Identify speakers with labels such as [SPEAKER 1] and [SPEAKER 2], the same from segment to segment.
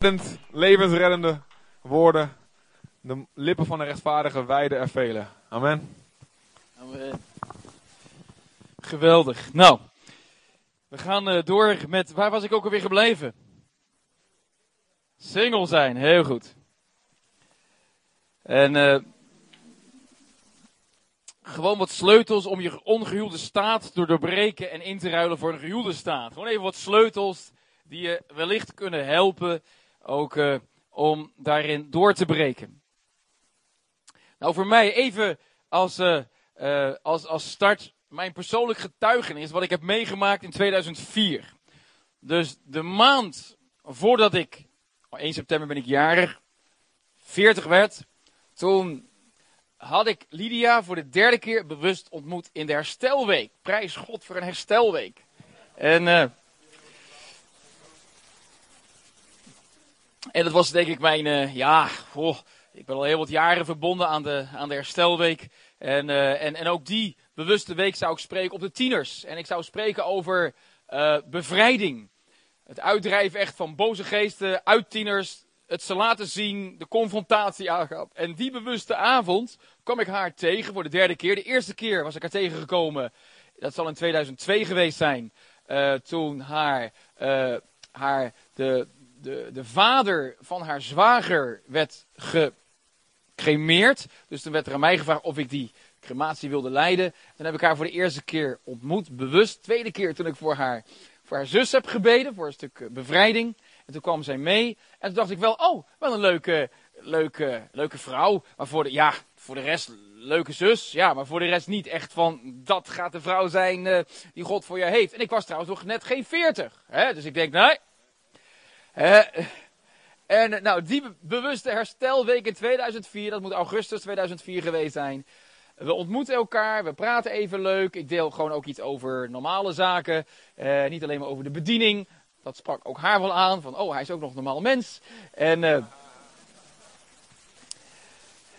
[SPEAKER 1] reddend, levensreddende woorden. De lippen van de rechtvaardige wijden er velen. Amen.
[SPEAKER 2] Geweldig. Nou, we gaan uh, door met, waar was ik ook alweer gebleven? Single zijn, heel goed. En uh, gewoon wat sleutels om je ongehuwde staat te doorbreken en in te ruilen voor een gehuwde staat. Gewoon even wat sleutels die je wellicht kunnen helpen ook uh, om daarin door te breken. Nou, voor mij even als, uh, uh, als, als start mijn persoonlijk getuigenis wat ik heb meegemaakt in 2004. Dus de maand voordat ik, 1 september ben ik jarig, 40 werd, toen had ik Lydia voor de derde keer bewust ontmoet in de herstelweek. Prijs God voor een herstelweek. En En dat was denk ik mijn, uh, ja, ik ben al heel wat jaren verbonden aan de, aan de herstelweek. En, uh, en, en ook die bewuste week zou ik spreken op de tieners. En ik zou spreken over uh, bevrijding. Het uitdrijven echt van boze geesten uit tieners. Het ze laten zien, de confrontatie aangaan. En die bewuste avond kwam ik haar tegen voor de derde keer. De eerste keer was ik haar tegengekomen. Dat zal in 2002 geweest zijn. toen haar, haar de, de, de vader van haar zwager werd gecremeerd. Dus toen werd er aan mij gevraagd of ik die crematie wilde leiden. Toen heb ik haar voor de eerste keer ontmoet, bewust. Tweede keer toen ik voor haar, voor haar zus heb gebeden, voor een stuk bevrijding. En toen kwam zij mee. En toen dacht ik wel, oh, wel een leuke, leuke, leuke vrouw. Maar voor de, ja, voor de rest, leuke zus. Ja, maar voor de rest niet echt van, dat gaat de vrouw zijn uh, die God voor jou heeft. En ik was trouwens nog net geen veertig. Dus ik denk, nee, en nou, die bewuste herstelweek in 2004, dat moet augustus 2004 geweest zijn. We ontmoeten elkaar, we praten even leuk. Ik deel gewoon ook iets over normale zaken. Uh, niet alleen maar over de bediening. Dat sprak ook haar wel aan, van oh, hij is ook nog een normaal mens. En uh,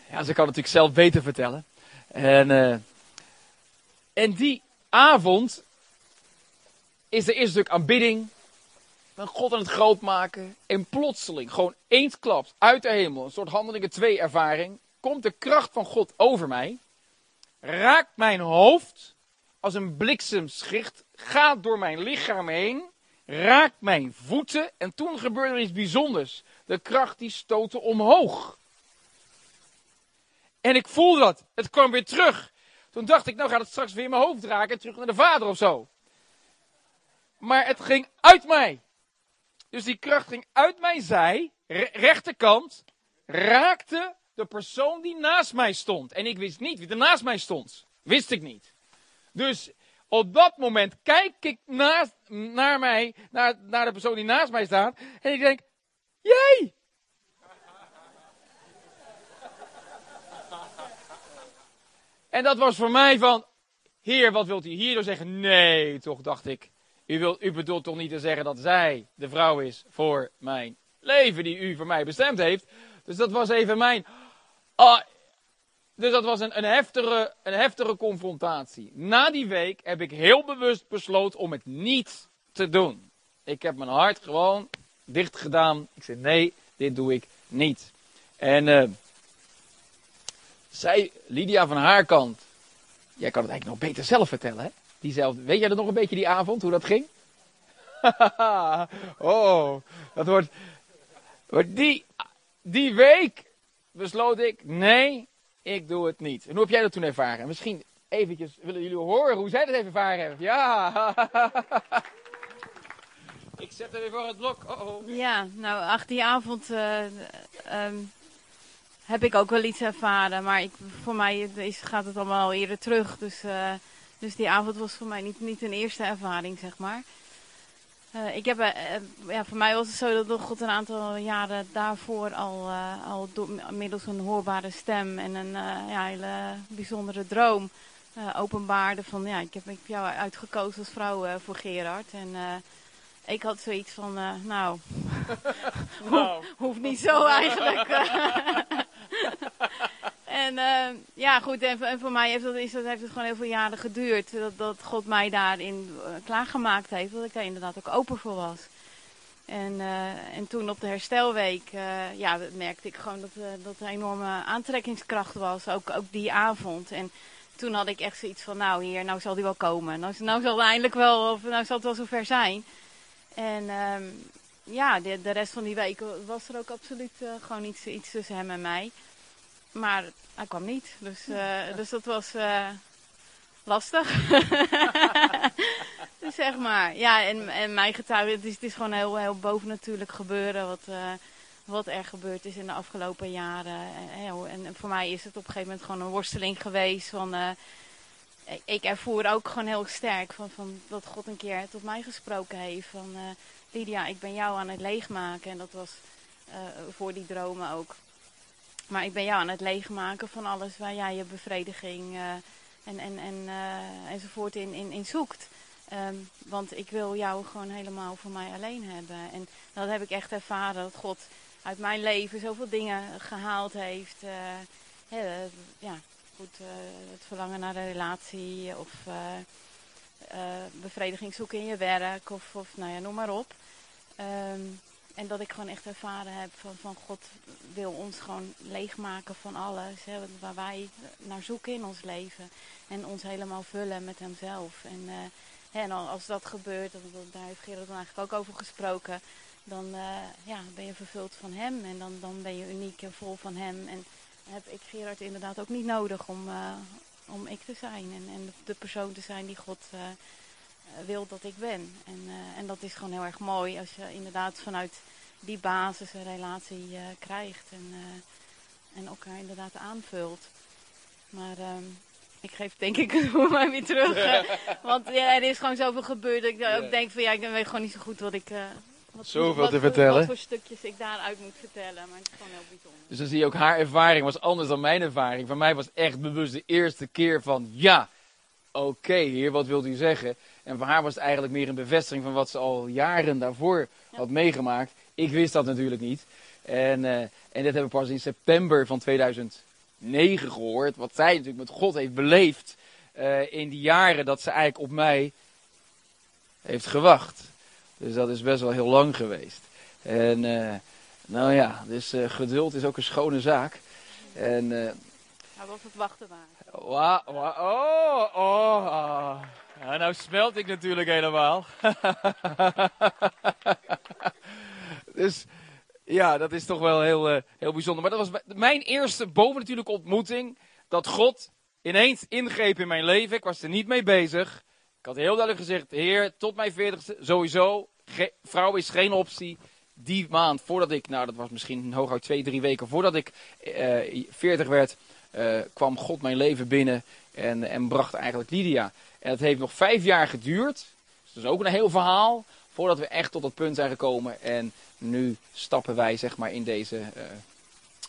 [SPEAKER 2] ja, ze kan natuurlijk zelf beter vertellen. En, uh, en die avond is er eerst stuk aanbidding van God aan het groot maken. En plotseling, gewoon eensklaps uit de hemel, een soort handelingen 2 ervaring, komt de kracht van God over mij, raakt mijn hoofd als een bliksemschicht, gaat door mijn lichaam heen, raakt mijn voeten en toen gebeurde er iets bijzonders. De kracht die stootte omhoog. En ik voelde dat. Het kwam weer terug. Toen dacht ik, nou gaat het straks weer mijn hoofd raken en terug naar de vader of zo. Maar het ging uit mij. Dus die kracht ging uit mijn zij, rechterkant, raakte de persoon die naast mij stond. En ik wist niet wie er naast mij stond. Wist ik niet. Dus op dat moment kijk ik naast, naar mij, naar, naar de persoon die naast mij staat. En ik denk, jij! En dat was voor mij van, heer, wat wilt u hierdoor zeggen? Nee, toch, dacht ik. U, wilt, u bedoelt toch niet te zeggen dat zij de vrouw is voor mijn leven, die u voor mij bestemd heeft. Dus dat was even mijn. Oh, dus dat was een, een, heftige, een heftige confrontatie. Na die week heb ik heel bewust besloten om het niet te doen. Ik heb mijn hart gewoon dicht gedaan. Ik zei: nee, dit doe ik niet. En uh, zij, Lydia van haar kant, jij kan het eigenlijk nog beter zelf vertellen, hè? Diezelfde, weet jij er nog een beetje die avond, hoe dat ging? oh, dat wordt, die, die week besloot ik, nee, ik doe het niet. En hoe heb jij dat toen ervaren? Misschien eventjes willen jullie horen hoe zij dat even ervaren hebben. Ja. ik zet er weer voor het blok. Oh -oh.
[SPEAKER 3] Ja, nou, ach, die avond uh, um, heb ik ook wel iets ervaren. Maar ik, voor mij is, gaat het allemaal al eerder terug. Dus... Uh, dus die avond was voor mij niet, niet een eerste ervaring, zeg maar. Uh, ik heb, uh, ja, voor mij was het zo dat God een aantal jaren daarvoor al, uh, al door, middels een hoorbare stem en een ja, hele bijzondere droom openbaarde van ja, ik heb, ik heb jou uitgekozen als vrouw voor Gerard. En ik had zoiets van, nou, nou. hoeft niet zo eigenlijk. En uh, ja, goed, en, voor mij heeft, dat, is dat, heeft het gewoon heel veel jaren geduurd. Dat, dat God mij daarin uh, klaargemaakt heeft. Dat ik daar inderdaad ook open voor was. En, uh, en toen op de herstelweek uh, ja, merkte ik gewoon dat, dat er een enorme aantrekkingskracht was. Ook, ook die avond. En toen had ik echt zoiets van, nou hier, nou zal die wel komen. Nou, nou zal het eindelijk wel, of nou zal het wel zover zijn. En um, ja, de, de rest van die week was er ook absoluut gewoon iets, iets tussen hem en mij. Maar hij kwam niet. Dus, dus dat was lastig. dus zeg maar. Ja, en, en mijn getuige, het is, het is gewoon heel, heel bovennatuurlijk gebeuren wat, uh, wat er gebeurd is in de afgelopen jaren. En, en, voor mij is het op een gegeven moment gewoon een worsteling geweest van... Ik ervoer ook gewoon heel sterk van, van dat God een keer tot mij gesproken heeft. Van Lydia, ik ben jou aan het leegmaken. En dat was voor die dromen ook. Maar ik ben jou aan het leegmaken van alles waar jij je bevrediging en, en, en, uh, enzovoort in, in, zoekt. Um, want ik wil jou gewoon helemaal voor mij alleen hebben. En dat heb ik echt ervaren, dat God uit mijn leven zoveel dingen gehaald heeft. Uh, ja, goed, het verlangen naar een relatie of bevrediging zoeken in je werk of, of nou ja, noem maar op. Um, en dat ik gewoon echt ervaren heb van, van God wil ons gewoon leegmaken van alles. Hè, waar wij naar zoeken in ons leven. En ons helemaal vullen met hemzelf. En, hè, en als dat gebeurt, dat, daar heeft Gerard dan eigenlijk ook over gesproken. Dan uh, ja, ben je vervuld van hem. En dan, dan ben je uniek en vol van hem. En heb ik Gerard inderdaad ook niet nodig om, uh, om ik te zijn. En, en de persoon te zijn die God wil dat ik ben. En, en dat is gewoon heel erg mooi als je inderdaad vanuit die basis een relatie uh, krijgt en, uh, en elkaar inderdaad aanvult. Maar um, ik geef denk ik voor mij weer terug. want ja, er is gewoon zoveel gebeurd dat ik yeah. ook denk van ja, ik weet gewoon niet zo goed wat ik...
[SPEAKER 2] Wat, Zoveel wat, te vertellen. Wat
[SPEAKER 3] voor stukjes ik daaruit moet vertellen, maar het is gewoon heel bijzonder.
[SPEAKER 2] Dus dan zie je ook haar ervaring was anders dan mijn ervaring. Voor mij was echt bewust de eerste keer van ja, oké okay, heer, wat wilt u zeggen? En voor haar was het eigenlijk meer een bevestiging van wat ze al jaren daarvoor ja. had meegemaakt. Ik wist dat natuurlijk niet. En, uh, en dit hebben we pas in september van 2009 gehoord. Wat zij natuurlijk met God heeft beleefd uh, in die jaren dat ze eigenlijk op mij heeft gewacht. Dus dat is best wel heel lang geweest. En uh, nou ja, dus geduld is ook een schone zaak. En, nou,
[SPEAKER 3] was het wachten
[SPEAKER 2] wow, oh, oh, oh. Ja, nou smelt ik natuurlijk helemaal. dus ja, dat is toch wel heel, uh, heel bijzonder. Maar dat was mijn eerste bovennatuurlijke ontmoeting. Dat God ineens ingreep in mijn leven. Ik was er niet mee bezig. Ik had heel duidelijk gezegd, heer, tot mijn veertigste sowieso. vrouw is geen optie. Die maand voordat ik, nou dat was misschien hooguit twee, drie weken voordat ik uh, 40 werd, uh, kwam God mijn leven binnen en, en bracht eigenlijk Lydia. En het heeft nog vijf jaar geduurd. Dus dat is ook een heel verhaal. Voordat we echt tot dat punt zijn gekomen. En nu stappen wij zeg maar in deze uh,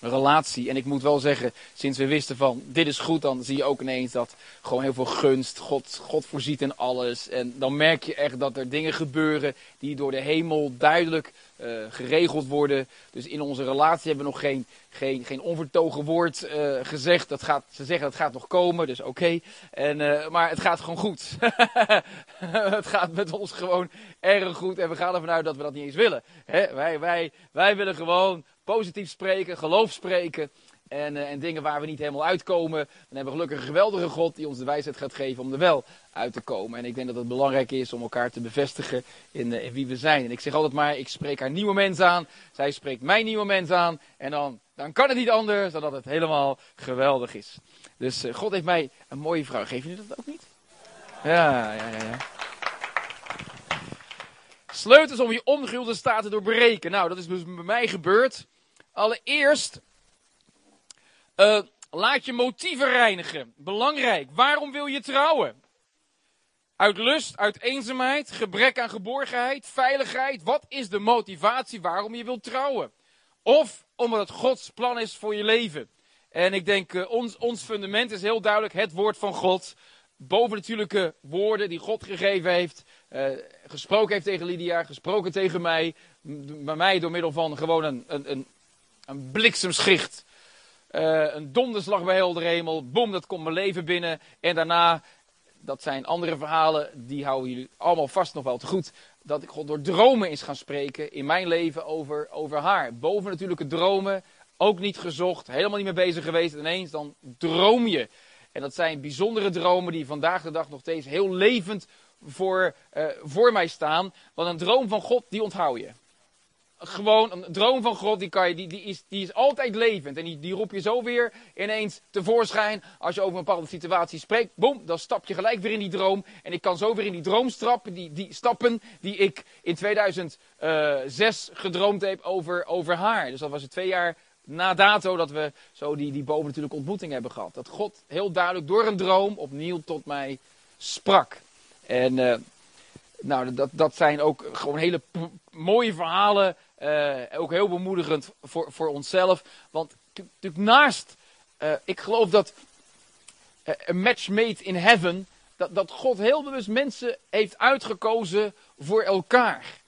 [SPEAKER 2] relatie. En ik moet wel zeggen, sinds we wisten van dit is goed, dan zie je ook ineens dat gewoon heel veel gunst, God, God voorziet in alles. En dan merk je echt dat er dingen gebeuren die door de hemel duidelijk uh, geregeld worden. Dus in onze relatie hebben we nog geen, geen, geen onvertogen woord uh, gezegd. Dat gaat, ze zeggen dat gaat nog komen, dus oké. Okay. Uh, maar het gaat gewoon goed. het gaat met ons gewoon erg goed. En we gaan ervan uit dat we dat niet eens willen. Hè? Wij, wij, wij willen gewoon positief spreken, geloof spreken. En, uh, en, dingen waar we niet helemaal uitkomen. Dan hebben we gelukkig een geweldige God die ons de wijsheid gaat geven om er wel uit te komen. En ik denk dat het belangrijk is om elkaar te bevestigen in, in wie we zijn. En ik zeg altijd maar, ik spreek haar nieuwe mens aan. Zij spreekt mijn nieuwe mens aan. En dan, dan kan het niet anders dan dat het helemaal geweldig is. Dus uh, God heeft mij een mooie vrouw. Geef je dat ook niet? Ja, ja, ja. ja. Sleutels om je ongulden staat te doorbreken. Nou, dat is dus bij mij gebeurd. Allereerst, uh, laat je motieven reinigen. Belangrijk. Waarom wil je trouwen? Uit lust, uit eenzaamheid, gebrek aan geborgenheid, veiligheid. Wat is de motivatie waarom je wilt trouwen? Of omdat het Gods plan is voor je leven. En ik denk, uh, ons, ons fundament is heel duidelijk het woord van God. Bovennatuurlijke woorden die God gegeven heeft. Uh, gesproken heeft tegen Lydia, gesproken tegen mij. Bij mij door middel van gewoon een, een, een bliksemschicht. Uh, een donderslag bij heel de hemel. Boom, dat komt mijn leven binnen. En daarna dat zijn andere verhalen, die houden jullie allemaal vast nog wel te goed. Dat ik God door dromen is gaan spreken in mijn leven over, over haar. Boven natuurlijke dromen, ook niet gezocht, helemaal niet mee bezig geweest. En ineens dan droom je. En dat zijn bijzondere dromen die vandaag de dag nog steeds heel levend voor, uh, voor mij staan. Want een droom van God, die onthoud je gewoon een droom van God, die, kan je, die, die, is, die is altijd levend. En die, die roep je zo weer ineens tevoorschijn. Als je over een bepaalde situatie spreekt, boem, dan stap je gelijk weer in die droom. En ik kan zo weer in die droom stappen, die, die stappen die ik in 2006 eh, gedroomd heb over, over haar. Dus dat was het twee jaar na dato dat we zo die, die boven natuurlijk ontmoeting hebben gehad. Dat God heel duidelijk door een droom opnieuw tot mij sprak. En uh, nou, dat, dat zijn ook gewoon hele mooie verhalen ook heel bemoedigend voor, voor onszelf. Want natuurlijk naast, uh, ik geloof dat uh, een match made in heaven, dat, dat God heel bewust mensen heeft uitgekozen voor elkaar.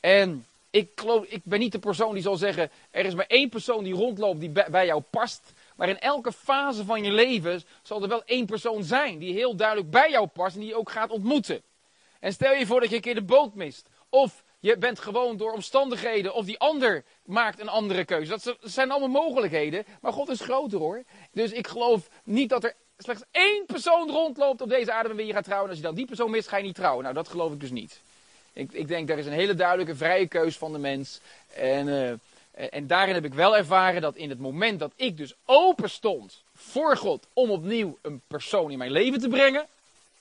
[SPEAKER 2] En ik, ik ben niet de persoon die zal zeggen, er is maar één persoon die rondloopt die bij, bij jou past. Maar in elke fase van je leven zal er wel één persoon zijn die heel duidelijk bij jou past en die je ook gaat ontmoeten. En stel je voor dat je een keer de boot mist. Of je bent gewoon door omstandigheden of die ander maakt een andere keuze. Dat zijn allemaal mogelijkheden, maar God is groter hoor. Dus ik geloof niet dat er slechts één persoon rondloopt op deze aarde waarmee je gaat trouwen. En als je dan die persoon mist, ga je niet trouwen. Nou, dat geloof ik dus niet. Ik, ik denk, er is een hele duidelijke vrije keus van de mens. En, uh, en daarin heb ik wel ervaren dat in het moment dat ik dus open stond voor God om opnieuw een persoon in mijn leven te brengen,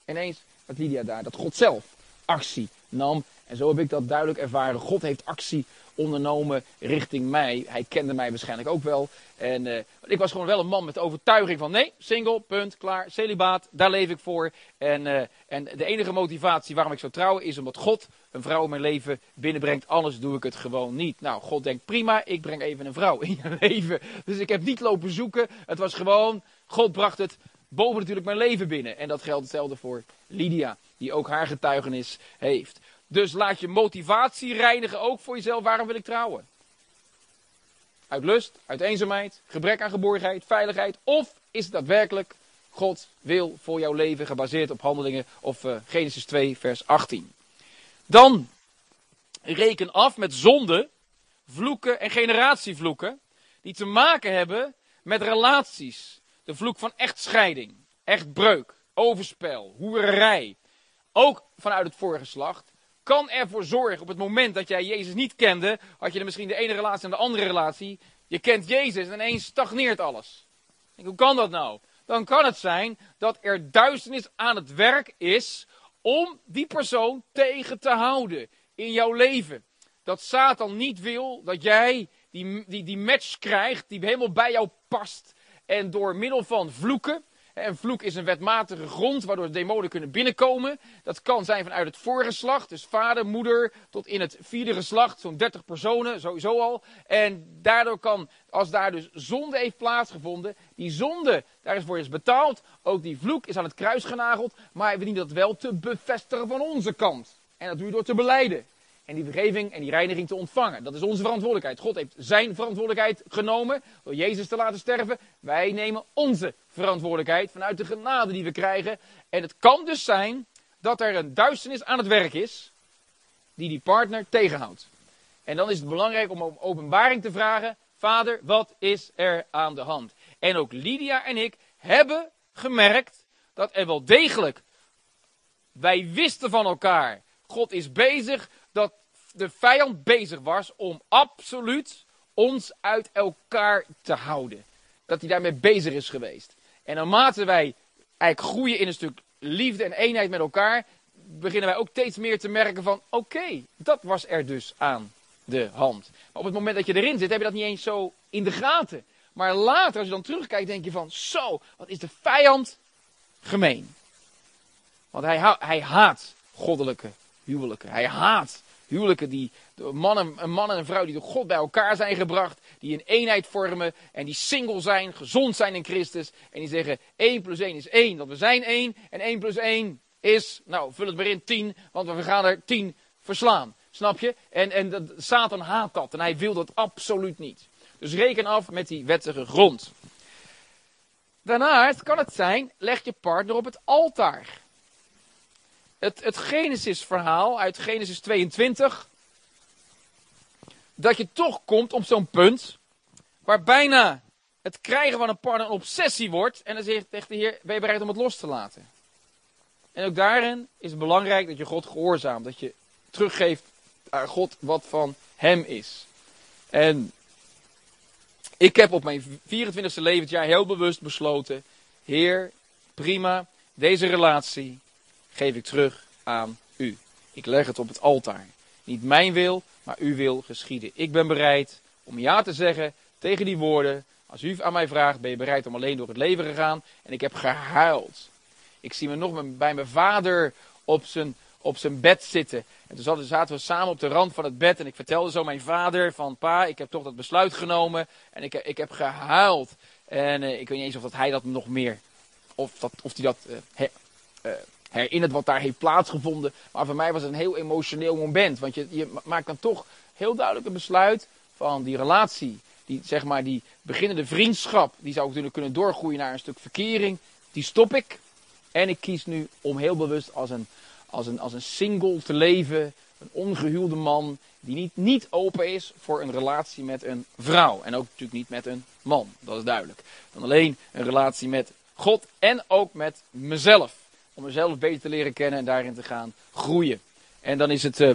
[SPEAKER 2] ineens had Lydia daar, dat God zelf actie nam en zo heb ik dat duidelijk ervaren. God heeft actie ondernomen richting mij. Hij kende mij waarschijnlijk ook wel. En uh, ik was gewoon wel een man met de overtuiging van nee, single, punt, klaar, celibaat, daar leef ik voor. En, uh, en de enige motivatie waarom ik zou trouwen is omdat God een vrouw in mijn leven binnenbrengt. Anders doe ik het gewoon niet. Nou, God denkt prima, ik breng even een vrouw in je leven. Dus ik heb niet lopen zoeken. Het was gewoon, God bracht het boven natuurlijk mijn leven binnen. En dat geldt hetzelfde voor Lydia, die ook haar getuigenis heeft. Dus laat je motivatie reinigen ook voor jezelf. Waarom wil ik trouwen? Uit lust, uit eenzaamheid, gebrek aan geborgenheid, veiligheid. Of is het daadwerkelijk God wil voor jouw leven gebaseerd op handelingen of uh, Genesis 2 vers 18. Dan reken af met zonde, vloeken en generatievloeken die te maken hebben met relaties. De vloek van echtscheiding, echtbreuk, overspel, hoererij. Ook vanuit het vorige geslacht kan ervoor zorgen op het moment dat jij Jezus niet kende, had je dan misschien de ene relatie en de andere relatie. Je kent Jezus en ineens stagneert alles. Hoe kan dat nou? Dan kan het zijn dat er duisternis aan het werk is om die persoon tegen te houden in jouw leven. Dat Satan niet wil dat jij die, die, die match krijgt die helemaal bij jou past. En door middel van vloeken, een vloek is een wetmatige grond waardoor demonen kunnen binnenkomen. Dat kan zijn vanuit het voorgeslacht, dus vader, moeder, tot in het vierde geslacht, zo'n 30 personen, sowieso al. En daardoor kan, als daar dus zonde heeft plaatsgevonden, die zonde, daar is voor is betaald. Ook die vloek is aan het kruis genageld, maar we dienen dat wel te bevestigen van onze kant. En dat doe je door te beleiden en die vergeving en die reiniging te ontvangen. Dat is onze verantwoordelijkheid. God heeft zijn verantwoordelijkheid genomen door Jezus te laten sterven. Wij nemen onze verantwoordelijkheid vanuit de genade die we krijgen. En het kan dus zijn dat er een duisternis aan het werk is die die partner tegenhoudt. En dan is het belangrijk om om openbaring te vragen. Vader, wat is er aan de hand? En ook Lydia en ik hebben gemerkt dat er wel degelijk, wij wisten van elkaar, God is bezig dat de vijand bezig was om absoluut ons uit elkaar te houden. Dat hij daarmee bezig is geweest. En naarmate wij eigenlijk groeien in een stuk liefde en eenheid met elkaar, beginnen wij ook steeds meer te merken van, oké, dat was er dus aan de hand. Maar op het moment dat je erin zit, heb je dat niet eens zo in de gaten. Maar later, als je dan terugkijkt, denk je van, zo, wat is de vijand gemeen. Want hij, hij haat goddelijke huwelijken. Hij haat huwelijken die mannen, een en een vrouw die door God bij elkaar zijn gebracht, die een eenheid vormen en die single zijn, gezond zijn in Christus en die zeggen 1 plus 1 is 1, dat we zijn 1 en 1 plus 1 is, nou vul het maar in 10, want we gaan er 10 verslaan. Snap je? En, en dat, Satan haat dat en hij wil dat absoluut niet. Dus reken af met die wettige grond. Daarnaast kan het zijn, leg je partner op het altaar. Het, het Genesis-verhaal uit Genesis 22, dat je toch komt op zo'n punt waar bijna het krijgen van een partner een obsessie wordt. En dan zegt de Heer, ben je bereid om het los te laten? En ook daarin is het belangrijk dat je God gehoorzaamt. Dat je teruggeeft aan God wat van hem is. En ik heb op mijn 24e levensjaar heel bewust besloten: Heer, prima, deze relatie geef ik terug aan u. Ik leg het op het altaar. Niet mijn wil, maar uw wil geschieden. Ik ben bereid om ja te zeggen tegen die woorden. Als u aan mij vraagt, ben je bereid om alleen door het leven te gaan? En ik heb gehuild. Ik zie me nog bij mijn vader op zijn, op zijn bed zitten. En toen zaten we samen op de rand van het bed. En ik vertelde zo mijn vader van pa, ik heb toch dat besluit genomen. En ik, ik heb gehuild. En uh, ik weet niet eens of dat hij dat nog meer, of, dat, of hij dat uh, herinnert wat daar heeft plaatsgevonden. Maar voor mij was het een heel emotioneel moment. Want je, je maakt dan toch heel duidelijk een besluit van die relatie. Die, zeg maar, die beginnende vriendschap, die zou natuurlijk kunnen doorgroeien naar een stuk verkering. Die stop ik. En ik kies nu om heel bewust als een, als een, als een single te leven. Een ongehuwde man die niet, niet open is voor een relatie met een vrouw. En ook natuurlijk niet met een man, dat is duidelijk. Dan alleen een relatie met God en ook met mezelf. Om mezelf beter te leren kennen en daarin te gaan groeien. En dan is het uh,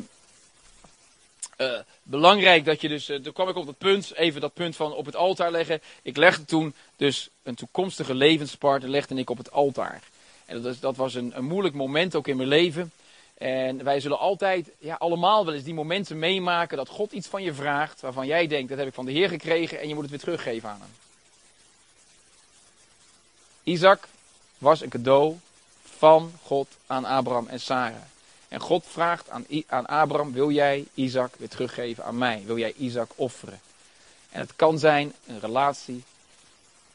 [SPEAKER 2] uh, belangrijk dat je dus, toen kwam ik op dat punt, even dat punt van op het altaar leggen. Ik legde toen dus een toekomstige levenspartner, legde ik op het altaar. En dat, dat was een, een moeilijk moment ook in mijn leven. En wij zullen altijd, ja, allemaal wel eens die momenten meemaken dat God iets van je vraagt, waarvan jij denkt, dat heb ik van de Heer gekregen en je moet het weer teruggeven aan hem. Isaac was een cadeau van God aan Abraham en Sarah. En God vraagt aan, aan Abraham, wil jij Isaac weer teruggeven aan mij? Wil jij Isaac offeren? En het kan zijn een relatie.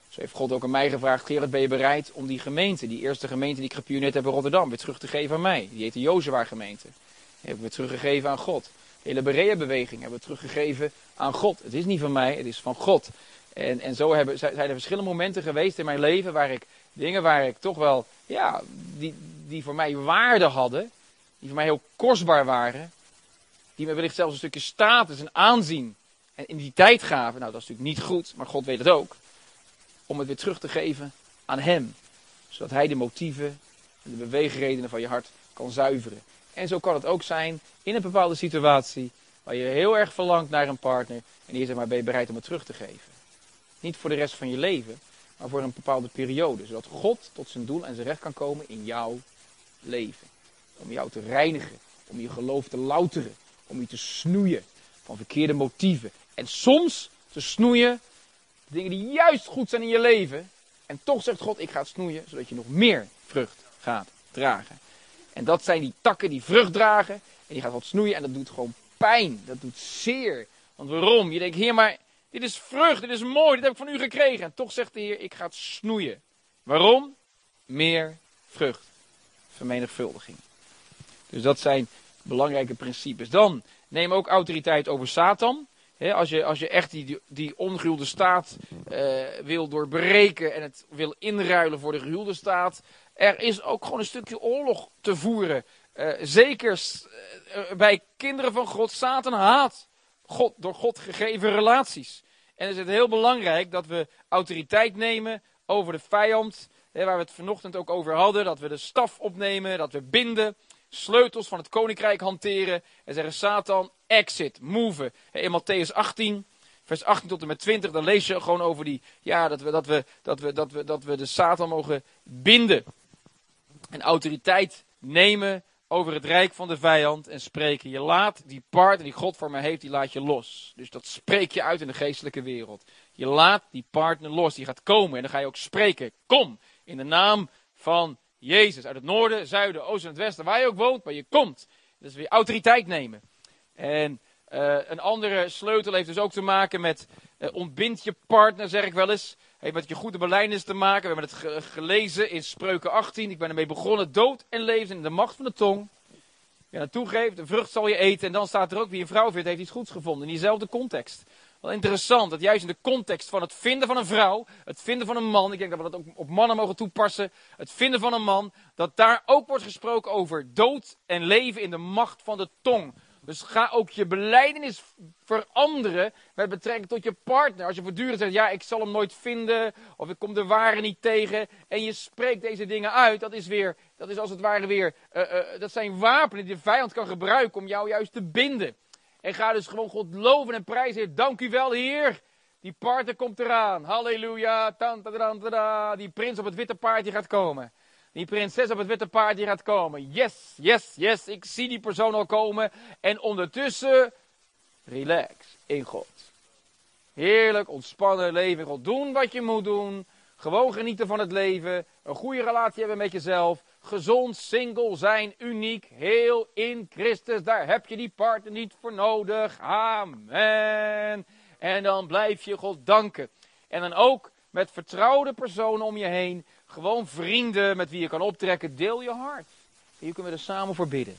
[SPEAKER 2] Zo heeft God ook aan mij gevraagd, Gerard, ben je bereid om die gemeente, die eerste gemeente die ik gepioneerd heb in Rotterdam, weer terug te geven aan mij? Die heet de Jozua gemeente. Die heb ik weer teruggegeven aan God. De hele Berea-beweging hebben we teruggegeven aan God. Het is niet van mij, het is van God. En, en zo hebben, zijn er verschillende momenten geweest in mijn leven waar ik dingen waar ik toch wel, ja, die, die voor mij waarde hadden, die voor mij heel kostbaar waren, die me wellicht zelfs een stukje status en aanzien en identiteit gaven. Nou, dat is natuurlijk niet goed, maar God weet het ook. Om het weer terug te geven aan Hem. Zodat Hij de motieven en de beweegredenen van je hart kan zuiveren. En zo kan het ook zijn in een bepaalde situatie waar je heel erg verlangt naar een partner. En hier zeg maar, ben je bereid om het terug te geven. Niet voor de rest van je leven, maar voor een bepaalde periode. Zodat God tot zijn doel en zijn recht kan komen in jouw leven. Om jou te reinigen, om je geloof te louteren, om je te snoeien van verkeerde motieven. En soms te snoeien dingen die juist goed zijn in je leven. En toch zegt God, ik ga het snoeien, zodat je nog meer vrucht gaat dragen. En dat zijn die takken die vrucht dragen. En die gaat God snoeien en dat doet gewoon pijn. Dat doet zeer. Want waarom? Je denkt, heer, maar dit is vrucht, dit is mooi, dit heb ik van u gekregen. En toch zegt de Heer, ik ga het snoeien. Waarom? Meer vrucht. Vermenigvuldiging. Dus dat zijn belangrijke principes. Dan neem ook autoriteit over Satan. als, je, als je echt die, die ongehuwde staat uh, wil doorbreken en het wil inruilen voor de gehuwde staat. Er is ook gewoon een stukje oorlog te voeren. Uh, zeker uh, bij kinderen van God. Satan haat God, door God gegeven relaties. En is het heel belangrijk dat we autoriteit nemen over de vijand. Hè, waar we het vanochtend ook over hadden. Dat we de staf opnemen, dat we binden. Sleutels van het koninkrijk hanteren. En zeggen Satan, exit, move. In Matthäus 18, vers 18 tot en met 20, dan lees je gewoon over die, ja, dat we, dat we, dat we, dat we, dat we de Satan mogen binden. En autoriteit nemen over het rijk van de vijand en spreken. Je laat die partner die God voor mij heeft, die laat je los. Dus dat spreek je uit in de geestelijke wereld. Je laat die partner los, die gaat komen en dan ga je ook spreken. Kom, in de naam van Jezus. Uit het noorden, zuiden, oosten en het westen, waar je ook woont, maar je komt. Dat is weer autoriteit nemen. En uh, een andere sleutel heeft dus ook te maken met uh, ontbind je partner, zeg ik wel eens. Heeft met je goede belijdenis te maken. We hebben het gelezen in Spreuken 18. Ik ben ermee begonnen. Dood en leven in de macht van de tong. Je naartoe geeft, de vrucht zal je eten. En dan staat er ook wie een vrouw vindt, heeft iets goeds gevonden. In diezelfde context. Wel interessant dat juist in de context van het vinden van een vrouw, het vinden van een man, ik denk dat we dat ook op mannen mogen toepassen, het vinden van een man, dat daar ook wordt gesproken over dood en leven in de macht van de tong. Dus ga ook je beleidenis veranderen met betrekking tot je partner. Als je voortdurend zegt, ja, ik zal hem nooit vinden, of ik kom de ware niet tegen, en je spreekt deze dingen uit, dat is weer, dat is als het ware weer, uh, uh, dat zijn wapenen die de vijand kan gebruiken om jou juist te binden. En ga dus gewoon God loven en prijzen. Dank u wel, Heer. Die partner komt eraan. Halleluja. Die prins op het witte paardje gaat komen. Die prinses op het witte paardje gaat komen. Yes, yes, yes. Ik zie die persoon al komen. En ondertussen, relax in God. Heerlijk, ontspannen leven in God. Doen wat je moet doen. Gewoon genieten van het leven. Een goede relatie hebben met jezelf. Gezond, single zijn, uniek, heel in Christus. Daar heb je die partner niet voor nodig. Amen. En dan blijf je God danken. En dan ook met vertrouwde personen om je heen. Gewoon vrienden met wie je kan optrekken. Deel je hart. Hier kunnen we er samen voor bidden.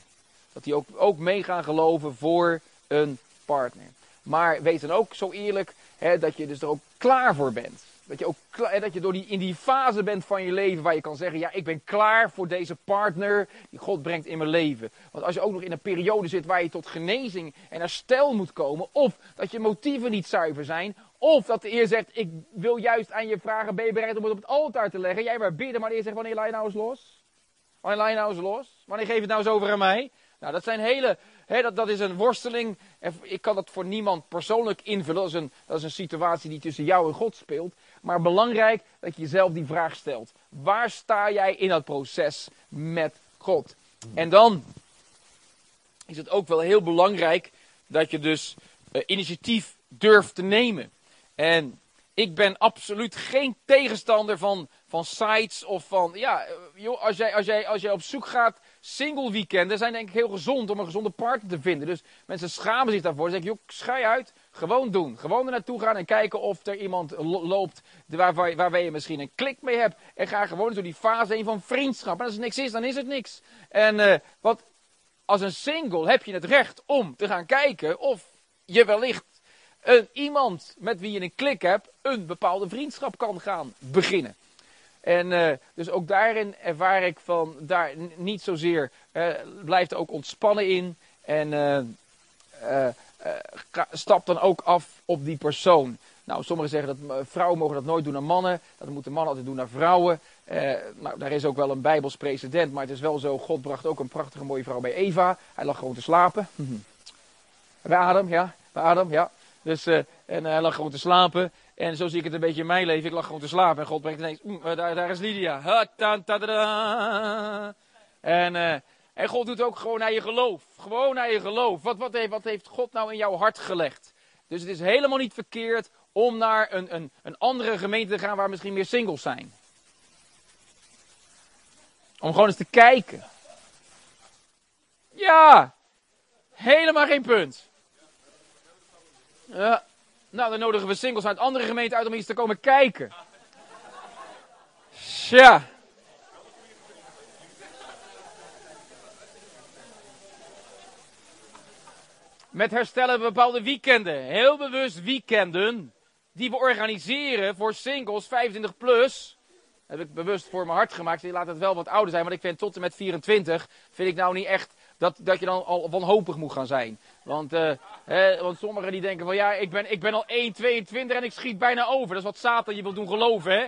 [SPEAKER 2] Dat die ook, ook mee gaan geloven voor een partner. Maar wees dan ook zo eerlijk hè, dat je dus er ook klaar voor bent. Dat je ook dat je door die, in die fase bent van je leven waar je kan zeggen: Ja, ik ben klaar voor deze partner die God brengt in mijn leven. Want als je ook nog in een periode zit waar je tot genezing en herstel moet komen, of dat je motieven niet zuiver zijn, of dat de Heer zegt: Ik wil juist aan je vragen: Ben je bereid om het op het altaar te leggen? Jij maar bidden, maar de Heer zegt: Wanneer laat je nou eens los? Wanneer laat je nou eens los? Wanneer geef je het nou eens over aan mij? Nou, dat zijn hele dat, dat is een worsteling. Ik kan dat voor niemand persoonlijk invullen. Dat is, een, dat is een situatie die tussen jou en God speelt. Maar belangrijk dat je jezelf die vraag stelt. Waar sta jij in dat proces met God? En dan is het ook wel heel belangrijk dat je dus uh, initiatief durft te nemen. En ik ben absoluut geen tegenstander van, van sites of van. Ja, eh, joh, als, jij, als, jij, als jij op zoek gaat single weekenden zijn denk ik heel gezond om een gezonde partner te vinden. Dus mensen schamen zich daarvoor. Zeg ik, joh, schei uit. Gewoon doen. Gewoon er naartoe gaan en kijken of er iemand loopt waar, waar, waar je misschien een klik mee hebt. En ga gewoon door die fase heen van vriendschap. En als er niks is, dan is het niks. En uh, wat, als een single heb je het recht om te gaan kijken of je wellicht een, iemand met wie je een klik hebt, een bepaalde vriendschap kan gaan beginnen. En uh, dus ook daarin ervaar ik van daar niet zozeer, uh, blijft er ook ontspannen in. En uh, stap dan ook af op die persoon. Nou, sommigen zeggen dat vrouwen mogen dat nooit doen aan mannen. Dat moeten mannen altijd doen naar vrouwen. nou, daar is ook wel een bijbels precedent. Maar het is wel zo, God bracht ook een prachtige mooie vrouw bij Eva. Hij lag gewoon te slapen. bij Adam, ja. Bij Adam, ja. Dus, en hij lag gewoon te slapen. En zo zie ik het een beetje in mijn leven. Ik lag gewoon te slapen en God brengt ineens, mm, eh, daar, is Lydia. En, en God doet ook gewoon naar je geloof. Gewoon naar je geloof. Wat, wat, heeft, wat heeft God nou in jouw hart gelegd? Dus het is helemaal niet verkeerd om naar een, een, een andere gemeente te gaan waar misschien meer singles zijn. Om gewoon eens te kijken. Ja, helemaal geen punt. Ja. Nou, dan nodigen we singles uit andere gemeenten uit om eens te komen kijken. Tja. Met herstellen we bepaalde weekenden. Heel bewust weekenden. Die we organiseren voor singles 25 plus. heb ik bewust voor mijn hart gemaakt. Je laat het wel wat ouder zijn. Want ik vind tot en met 24. Vind ik nou niet echt dat, dat je dan al wanhopig moet gaan zijn. Want, uh, hè, want sommigen die denken van ja, ik ben, ik ben al 1,22 en ik schiet bijna over. Dat is wat Satan je wil doen geloven, hè?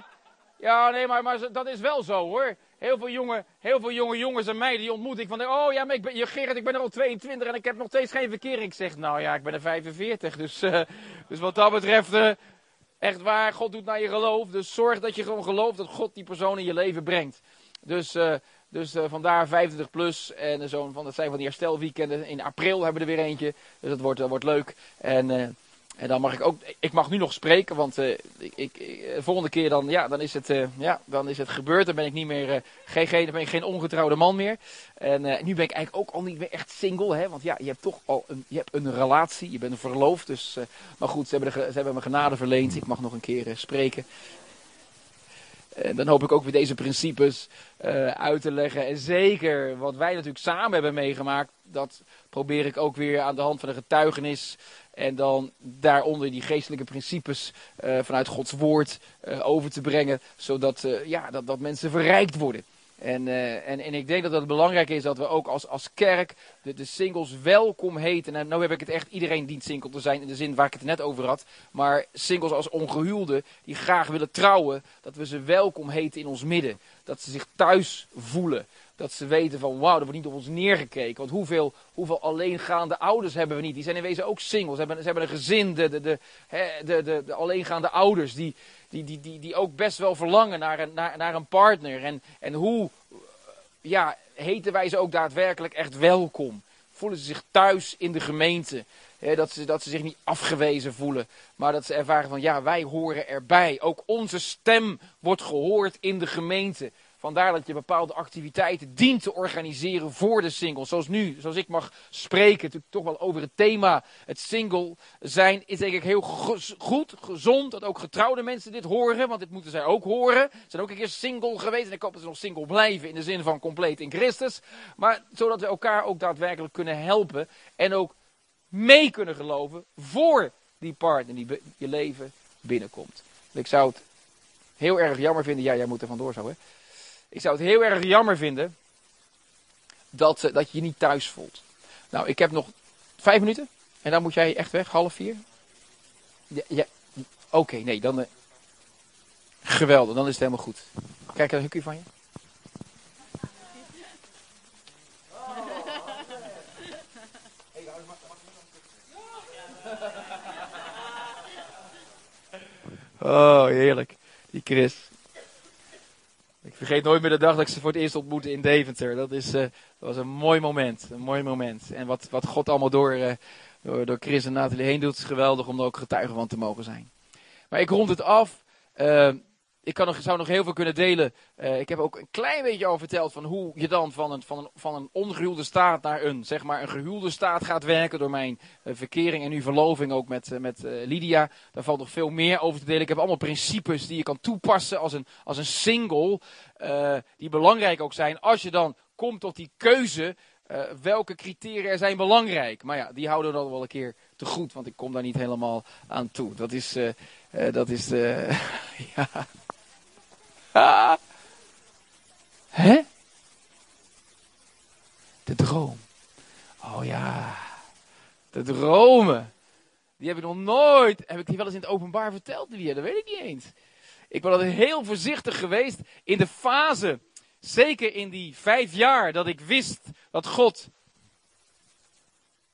[SPEAKER 2] Ja, nee, maar, maar dat is wel zo hoor. Heel veel jonge, heel veel jonge jongens en meiden die ontmoet ik van, oh ja, maar ik ben, je, Gerrit, ik ben er al 22 en ik heb nog steeds geen verkering. Ik zeg, nou ja, ik ben er 45, dus, uh, dus wat dat betreft, uh, echt waar, God doet naar je geloof. Dus zorg dat je gewoon gelooft dat God die persoon in je leven brengt. Dus, dus uh, vandaar 25 plus. En zo'n van, dat zijn van die herstelweekenden. In april hebben we er weer eentje. Dus dat wordt, dat wordt leuk. En, uh, en dan mag ik ook. Ik mag nu nog spreken. Want uh, ik, ik, de volgende keer dan, ja, dan, is het, ja, dan is het gebeurd. Dan ben ik niet meer. geen, geen, ben ik geen ongetrouwde man meer. En nu ben ik eigenlijk ook al niet meer echt single. Hè, want ja, je hebt toch al een, je hebt een relatie. Je bent verloofd. Dus, maar goed, ze hebben, ze hebben me genade verleend. Ik mag nog een keer spreken. En dan hoop ik ook weer deze principes uh, uit te leggen. En zeker wat wij natuurlijk samen hebben meegemaakt, dat probeer ik ook weer aan de hand van de getuigenis En dan daaronder die geestelijke principes uh, vanuit Gods woord over te brengen. Zodat ja, dat, dat mensen verrijkt worden. En, en, en ik denk dat het belangrijk is dat we ook als, als kerk de, singles welkom heten. En nu heb ik het echt, iedereen dient single te zijn in de zin waar ik het net over had. Maar singles als ongehuwden die graag willen trouwen, dat we ze welkom heten in ons midden. Dat ze zich thuis voelen. Dat ze weten van wauw, er wordt niet op ons neergekeken. Want hoeveel, hoeveel alleengaande ouders hebben we niet? Die zijn in wezen ook singles. Ze hebben, ze hebben een gezin, de, de, de, de, de, de alleengaande ouders. Die, die, die, die, die ook best wel verlangen naar een, naar, naar een partner. En, en hoe ja, heten wij ze ook daadwerkelijk echt welkom? Voelen ze zich thuis in de gemeente? dat, ze, dat ze zich niet afgewezen voelen, maar dat ze ervaren van ja, wij horen erbij. Ook onze stem wordt gehoord in de gemeente. Vandaar dat je bepaalde activiteiten dient te organiseren voor de single. Zoals nu, zoals ik mag spreken, natuurlijk toch wel over het thema. Het single zijn is denk ik heel goed, gezond. Dat ook getrouwde mensen dit horen, want dit moeten zij ook horen. Ze zijn ook een keer single geweest en ik hoop dat ze nog single blijven in de zin van compleet in Christus. Maar zodat we elkaar ook daadwerkelijk kunnen helpen en ook mee kunnen geloven voor die partner die je leven binnenkomt. Ik zou het heel erg jammer vinden, ja jij moet er vandoor zo hè. Ik zou het heel erg jammer vinden dat, uh, dat je je niet thuis voelt. Nou, ik heb nog vijf minuten en dan moet jij echt weg, half vier. Ja. Oké, nee, dan. Uh, geweldig, dan is het helemaal goed. Kijk, een hukje van je. Oh, heerlijk. Die Chris. Vergeet nooit meer de dag dat ik ze voor het eerst ontmoette in Deventer. Dat, is, uh, dat was een mooi moment. Een mooi moment. En wat, wat God allemaal door, uh, door, door Chris en Nathalie heen doet, is geweldig om er ook getuige van te mogen zijn. Maar ik rond het af. Uh, ik kan zou nog heel veel kunnen delen. Uh, ik heb ook een klein beetje al verteld van hoe je dan van een, van een, van een ongehuwde staat naar een, zeg maar, een gehuwde staat gaat werken. Door mijn uh, verkering en nu verloving ook met, uh, met Lydia. Daar valt nog veel meer over te delen. Ik heb allemaal principes die je kan toepassen als een, als een single. die belangrijk ook zijn als je dan komt tot die keuze. welke criteria zijn belangrijk? Maar ja, die houden we dan wel een keer te goed. Want ik kom daar niet helemaal aan toe. Dat is, dat is ja... Hè? De droom. Oh ja. De dromen. Die heb ik nog nooit. Heb ik die wel eens in het openbaar verteld weer? Dat weet ik niet eens. Ik ben altijd heel voorzichtig geweest in de fase. Zeker in die vijf jaar dat ik wist dat God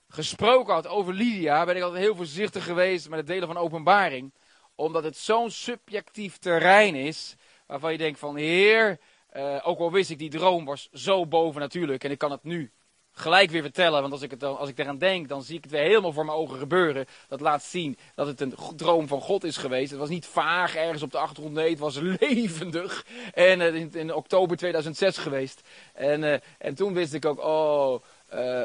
[SPEAKER 2] gesproken had over Lydia, ben ik altijd heel voorzichtig geweest met het delen van openbaring. Omdat het zo'n subjectief terrein is waarvan je denkt van heer, uh, ook al wist ik die droom was zo boven natuurlijk en ik kan het nu gelijk weer vertellen, want als ik, het als ik eraan denk, dan zie ik het weer helemaal voor mijn ogen gebeuren. Dat laat zien dat het een droom van God is geweest. Het was niet vaag ergens op de achtergrond, nee, het was levendig. En uh, in, in, oktober 2006 geweest. En, uh, en toen wist ik ook, oh,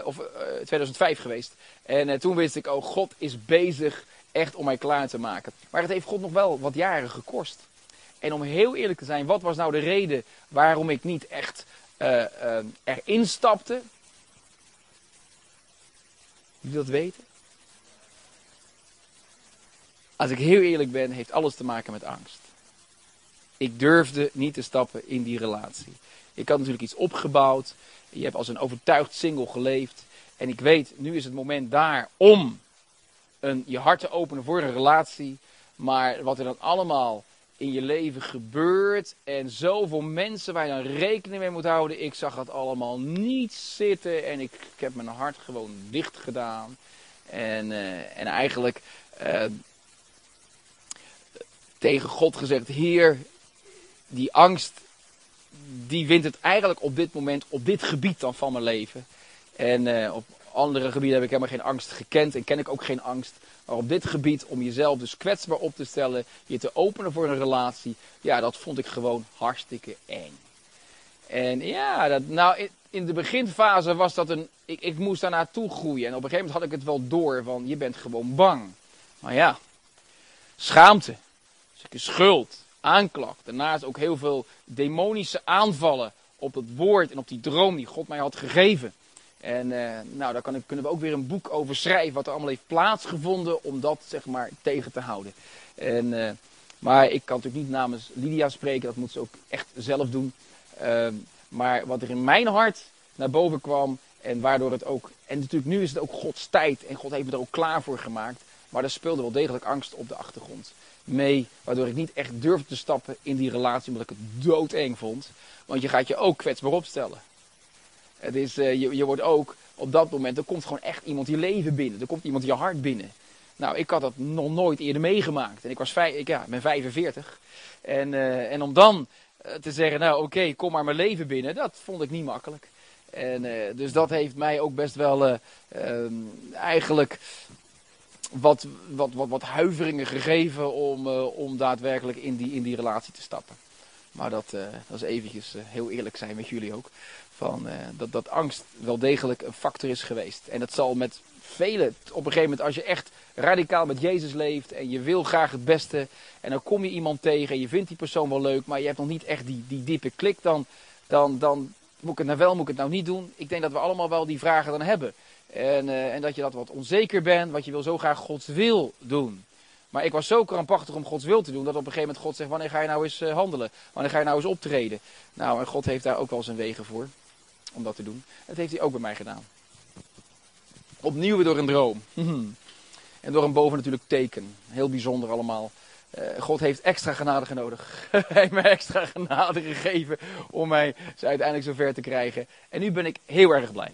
[SPEAKER 2] of 2005 geweest. En toen wist ik, oh, God is bezig echt om mij klaar te maken. Maar het heeft God nog wel wat jaren gekost. En om heel eerlijk te zijn, wat was nou de reden waarom ik niet echt uh, uh, erin stapte? Je dat weten? Als ik heel eerlijk ben, heeft alles te maken met angst. Ik durfde niet te stappen in die relatie. Ik had natuurlijk iets opgebouwd. Je hebt als een overtuigd single geleefd. En ik weet, nu is het moment daar om een, je hart te openen voor een relatie. Maar wat er dan allemaal in je leven gebeurt. En zoveel mensen waar je dan rekening mee moet houden. Ik zag het allemaal niet zitten. En ik, ik heb mijn hart gewoon dicht gedaan. En, uh, en eigenlijk uh, tegen God gezegd: Heer, die angst. Die wint het eigenlijk op dit moment, op dit gebied dan van mijn leven. En uh, op andere gebieden heb ik helemaal geen angst gekend en ken ik ook geen angst. Maar op dit gebied, om jezelf dus kwetsbaar op te stellen, je te openen voor een relatie, ja, dat vond ik gewoon hartstikke eng. En ja, dat, nou, in de beginfase was dat een, ik, ik moest daar naartoe groeien. En op een gegeven moment had ik het wel door van, je bent gewoon bang. Maar ja, schaamte, stukje schuld, aanklacht. Daarnaast ook heel veel demonische aanvallen op het woord en op die droom die God mij had gegeven. En uh, nou, daar kan, kunnen we ook weer een boek over schrijven, wat er allemaal heeft plaatsgevonden om dat zeg maar tegen te houden. En, uh, maar ik kan natuurlijk niet namens Lydia spreken, dat moet ze ook echt zelf doen. Uh, maar wat er in mijn hart naar boven kwam en waardoor het ook, en natuurlijk nu is het ook Gods tijd en God heeft me er ook klaar voor gemaakt. Maar er speelde wel degelijk angst op de achtergrond mee, waardoor ik niet echt durfde te stappen in die relatie, omdat ik het doodeng vond. Want je gaat je ook kwetsbaar opstellen. Het is, uh, je, je wordt ook op dat moment, er komt gewoon echt iemand je leven binnen. Er komt iemand je hart binnen. Nou, ik had dat nog nooit eerder meegemaakt. En ik was vijf, ik, ja, ben 45. En, uh, en om dan uh, te zeggen, nou oké, kom maar mijn leven binnen, dat vond ik niet makkelijk. En, dus dat heeft mij ook best wel ehm, eigenlijk wat, wat, wat, wat huiveringen gegeven om, om daadwerkelijk in die, in die relatie te stappen. Maar dat, dat is eventjes heel eerlijk zijn met jullie ook. Van, uh, dat, dat angst wel degelijk een factor is geweest. En dat zal met velen, op een gegeven moment als je echt radicaal met Jezus leeft en je wil graag het beste. En dan kom je iemand tegen en je vindt die persoon wel leuk, maar je hebt nog niet echt die, die diepe klik. Dan, dan, dan moet ik het nou wel, moet ik het nou niet doen? Ik denk dat we allemaal wel die vragen dan hebben. En, uh, en dat je dat wat onzeker bent, want je wil zo graag Gods wil doen. Maar ik was zo krampachtig om Gods wil te doen, dat op een gegeven moment God zegt, wanneer ga je nou eens uh, handelen? Wanneer ga je nou eens optreden? Nou, en God heeft daar ook wel zijn wegen voor om dat te doen. Dat heeft hij ook bij mij gedaan. Opnieuw weer door een droom. en door een bovennatuurlijk teken. Heel bijzonder allemaal. Uh, God heeft extra genade nodig. Hij heeft mij extra genade gegeven om mij ze uiteindelijk zover te krijgen. En nu ben ik heel erg blij.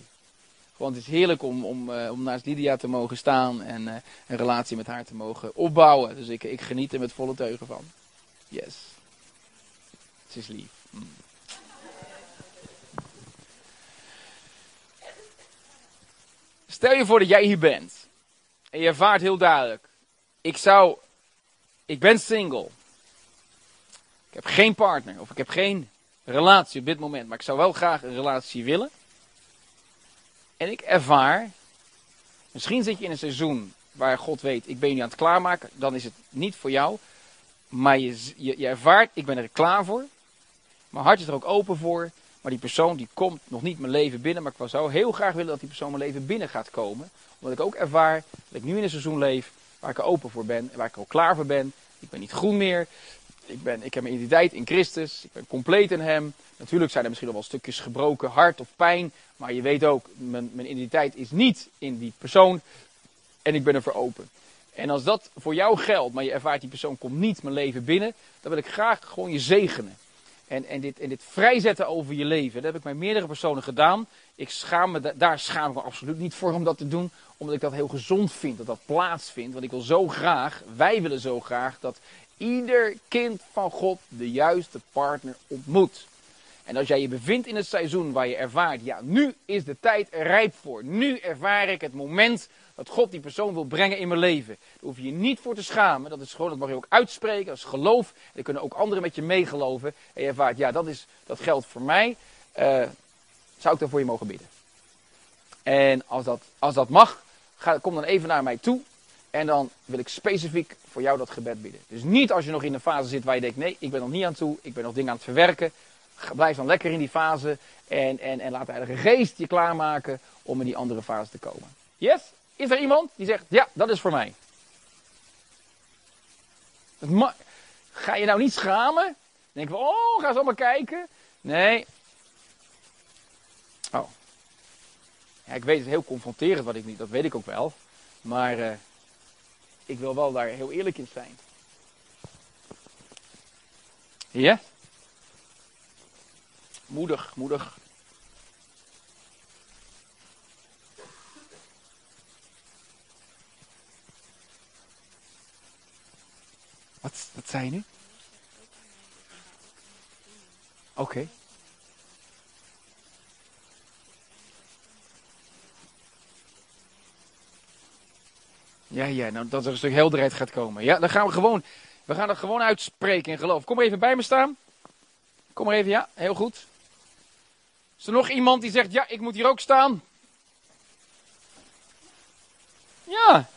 [SPEAKER 2] Want het is heerlijk om, om, uh, om naast Lydia te mogen staan en uh, een relatie met haar te mogen opbouwen. Dus ik, ik geniet er met volle teugen van. Yes. Het is lief. Mm. Stel je voor dat jij hier bent. En je ervaart heel duidelijk. Ik zou. Ik ben single. Ik heb geen partner. Of ik heb geen relatie op dit moment. Maar ik zou wel graag een relatie willen. En ik ervaar. Misschien zit je in een seizoen waar God weet. Ik ben je aan het klaarmaken. Dan is het niet voor jou. Maar je, je, je ervaart. Ik ben er klaar voor. Mijn hart is er ook open voor. Maar die persoon die komt nog niet mijn leven binnen. Maar ik zou heel graag willen dat die persoon mijn leven binnen gaat komen. Omdat ik ook ervaar dat ik nu in een seizoen leef waar ik er open voor ben. En waar ik al klaar voor ben. Ik ben niet groen meer. Ik, ben, ik heb mijn identiteit in Christus. Ik ben compleet in Hem. Natuurlijk zijn er misschien nog wel stukjes gebroken hart of pijn. Maar je weet ook, mijn, mijn identiteit is niet in die persoon. En ik ben er voor open. En als dat voor jou geldt, maar je ervaart die persoon komt niet mijn leven binnen. Dan wil ik graag gewoon je zegenen. En, en, dit, en vrijzetten over je leven. Dat heb ik bij meerdere personen gedaan. Ik schaam me, daar schaam ik me absoluut niet voor om dat te doen. Omdat ik dat heel gezond vind, dat dat plaatsvindt. Want ik wil zo graag, wij willen zo graag, dat ieder kind van God de juiste partner ontmoet. En als jij je bevindt in het seizoen waar je ervaart, ja, nu is de tijd rijp voor. Nu ervaar ik het moment dat God die persoon wil brengen in mijn leven. Daar hoef je je niet voor te schamen. Dat is gewoon, dat mag je ook uitspreken. Dat is geloof. En kunnen ook anderen met je meegeloven. En je ervaart, ja, dat, is, dat geldt voor mij. Uh, zou ik dan voor je mogen bidden. En als dat, als dat mag, ga, kom dan even naar mij toe. En dan wil ik specifiek voor jou dat gebed bidden. Dus niet als je nog in een fase zit waar je denkt, nee, ik ben nog niet aan toe. Ik ben nog dingen aan het verwerken. Blijf dan lekker in die fase. En, en, en laat de Heilige Geest je klaarmaken om in die andere fase te komen. Yes? Is er iemand die zegt, ja, dat is voor mij? Ga je nou niet schamen? Denk we, oh, ga eens allemaal kijken. Nee. Oh. Ja, ik weet het heel confronterend wat ik niet, dat weet ik ook wel. Maar uh, ik wil wel daar heel eerlijk in zijn. Ja? Moedig, moedig. Wat, wat zei je nu? Oké. Ja, ja, nou dat er een stuk helderheid gaat komen. Ja, dan gaan we gewoon, we gaan het gewoon uitspreken in geloof. Kom maar even bij me staan. Kom maar even, ja, heel goed. Is er nog iemand die zegt, ja, ik moet hier ook staan? Ja.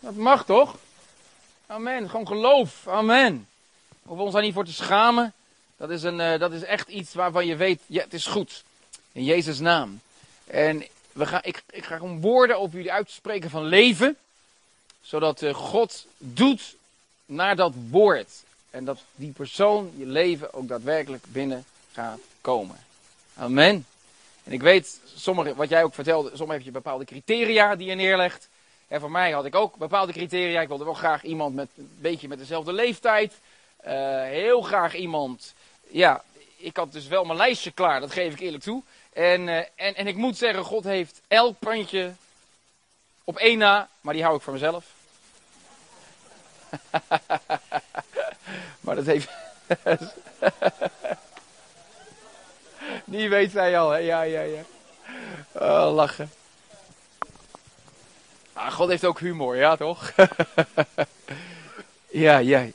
[SPEAKER 2] Dat mag toch? Amen. Gewoon geloof. Amen. Hoeven ons daar niet voor te schamen. Dat is, een, uh, dat is echt iets waarvan je weet, ja, het is goed. In Jezus' naam. En we gaan, ik, ik ga gewoon woorden over jullie uitspreken van leven. Zodat uh, God doet naar dat woord. En dat die persoon je leven ook daadwerkelijk binnen gaat komen. Amen. En ik weet, sommige, wat jij ook vertelde, sommigen heb je bepaalde criteria die je neerlegt. En voor mij had ik ook bepaalde criteria. Ik wilde wel graag iemand met een beetje met dezelfde leeftijd. Uh, heel graag iemand. Ja, ik had dus wel mijn lijstje klaar, dat geef ik eerlijk toe. En, uh, en, en ik moet zeggen, God heeft elk puntje op één na, maar die hou ik voor mezelf. maar dat heeft. Die weet zij al, hè? Ja, ja, ja. Oh, lachen. Ah, God heeft ook humor, ja toch? ja, ja.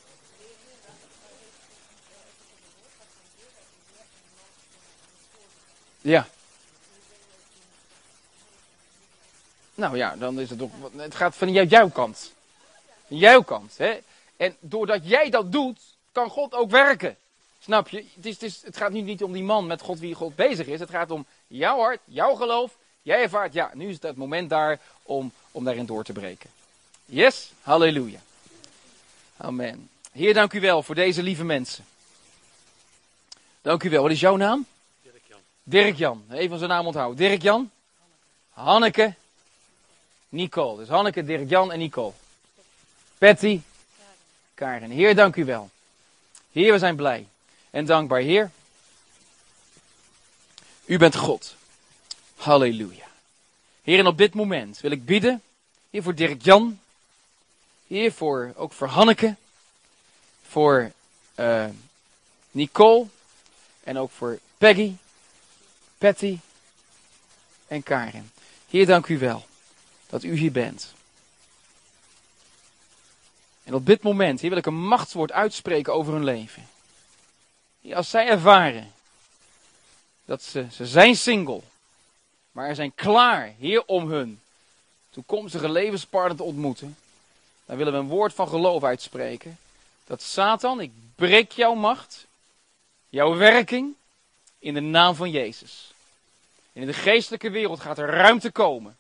[SPEAKER 2] Ja. Nou ja, dan is het toch. Het gaat van jouw kant. Jouw kant, hè? En doordat jij dat doet, kan God ook werken. Snap je? Het, is, het, is, het gaat nu niet om die man met God wie God bezig is. Het gaat om jouw hart, jouw geloof. Jij ervaart, ja, nu is het moment daar om, om daarin door te breken. Yes? Halleluja. Amen. Heer, dank u wel voor deze lieve mensen. Dank u wel. Wat is jouw naam?
[SPEAKER 4] Dirk-Jan.
[SPEAKER 2] Dirk-Jan. Even zijn naam onthouden. Dirk-Jan. Hanneke. Nicole. Dus Hanneke, Dirk-Jan en Nicole. Patty. Karen. Heer, dank u wel. Heer, we zijn blij en dankbaar. Heer, u bent God. Halleluja. Heer, en op dit moment wil ik bidden, Heer, voor Dirk-Jan. Heer, voor, ook voor Hanneke. Voor uh, Nicole. En ook voor Peggy, Patty en Karen. Heer, dank u wel dat u hier bent. En op dit moment, hier wil ik een machtswoord uitspreken over hun leven. Als zij ervaren dat ze, ze zijn single, maar er zijn klaar, Heer, om hun toekomstige levenspartner te ontmoeten, dan willen we een woord van geloof uitspreken. Dat Satan, ik breek jouw macht, jouw werking, in de naam van Jezus. En in de geestelijke wereld gaat er ruimte komen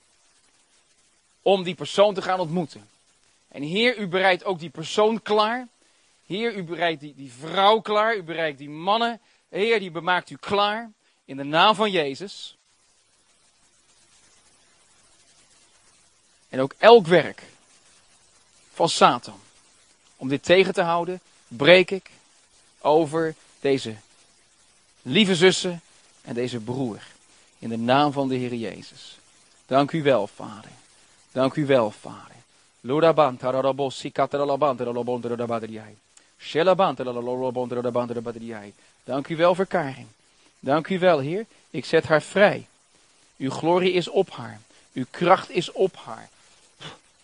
[SPEAKER 2] om die persoon te gaan ontmoeten. En Heer, u bereidt ook die persoon klaar Heer, u bereidt die, die vrouw klaar, u bereidt die mannen. Heer, die bemaakt u klaar in de naam van Jezus. En ook elk werk van Satan om dit tegen te houden, breek ik over deze lieve zussen en deze broer. In de naam van de Heer Jezus. Dank u wel, Vader. Dank u wel, Vader. Harabadriai. Dank u wel voor. Dank u wel, Heer. Ik zet haar vrij. Uw glorie is op haar. Uw kracht is op haar.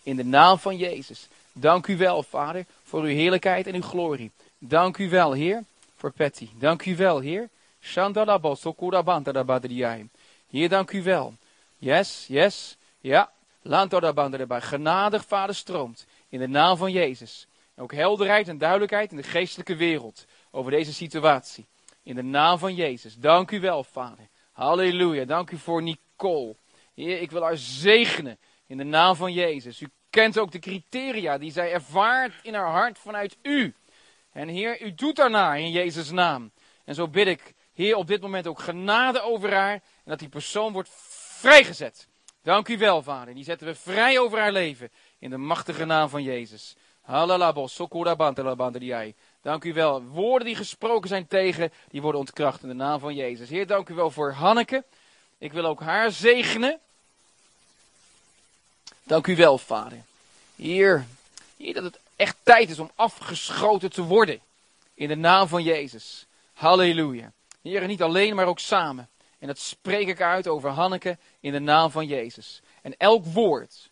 [SPEAKER 2] In de naam van Jezus. Dank u wel, Vader, voor uw heerlijkheid en uw glorie. Dank u wel, Heer, voor Patty. Dank u wel, Heer. Heer, dank u wel. Yes, yes, ja. Genadig, Vader, stroomt. In de naam van Jezus. Ook helderheid en duidelijkheid in de geestelijke wereld over deze situatie. In de naam van Jezus. Dank u wel, Vader. Halleluja. Dank u voor Nicole. Heer, ik wil haar zegenen in de naam van Jezus. U kent ook de criteria die zij ervaart in haar hart vanuit u. En Heer, u doet daarna in Jezus' naam. En zo bid ik, Heer, op dit moment ook genade over haar. En dat die persoon wordt vrijgezet. Dank u wel, Vader. Die zetten we vrij over haar leven. In de machtige naam van Jezus. Dank u wel. Woorden die gesproken zijn tegen, die worden ontkracht in de naam van Jezus. Heer, dank u wel voor Hanneke. Ik wil ook haar zegenen. Dank u wel, Vader. Heer, Heer, dat het echt tijd is om afgeschoten te worden. In de naam van Jezus. Halleluja. Heer, niet alleen, maar ook samen. En dat spreek ik uit over Hanneke in de naam van Jezus. En elk woord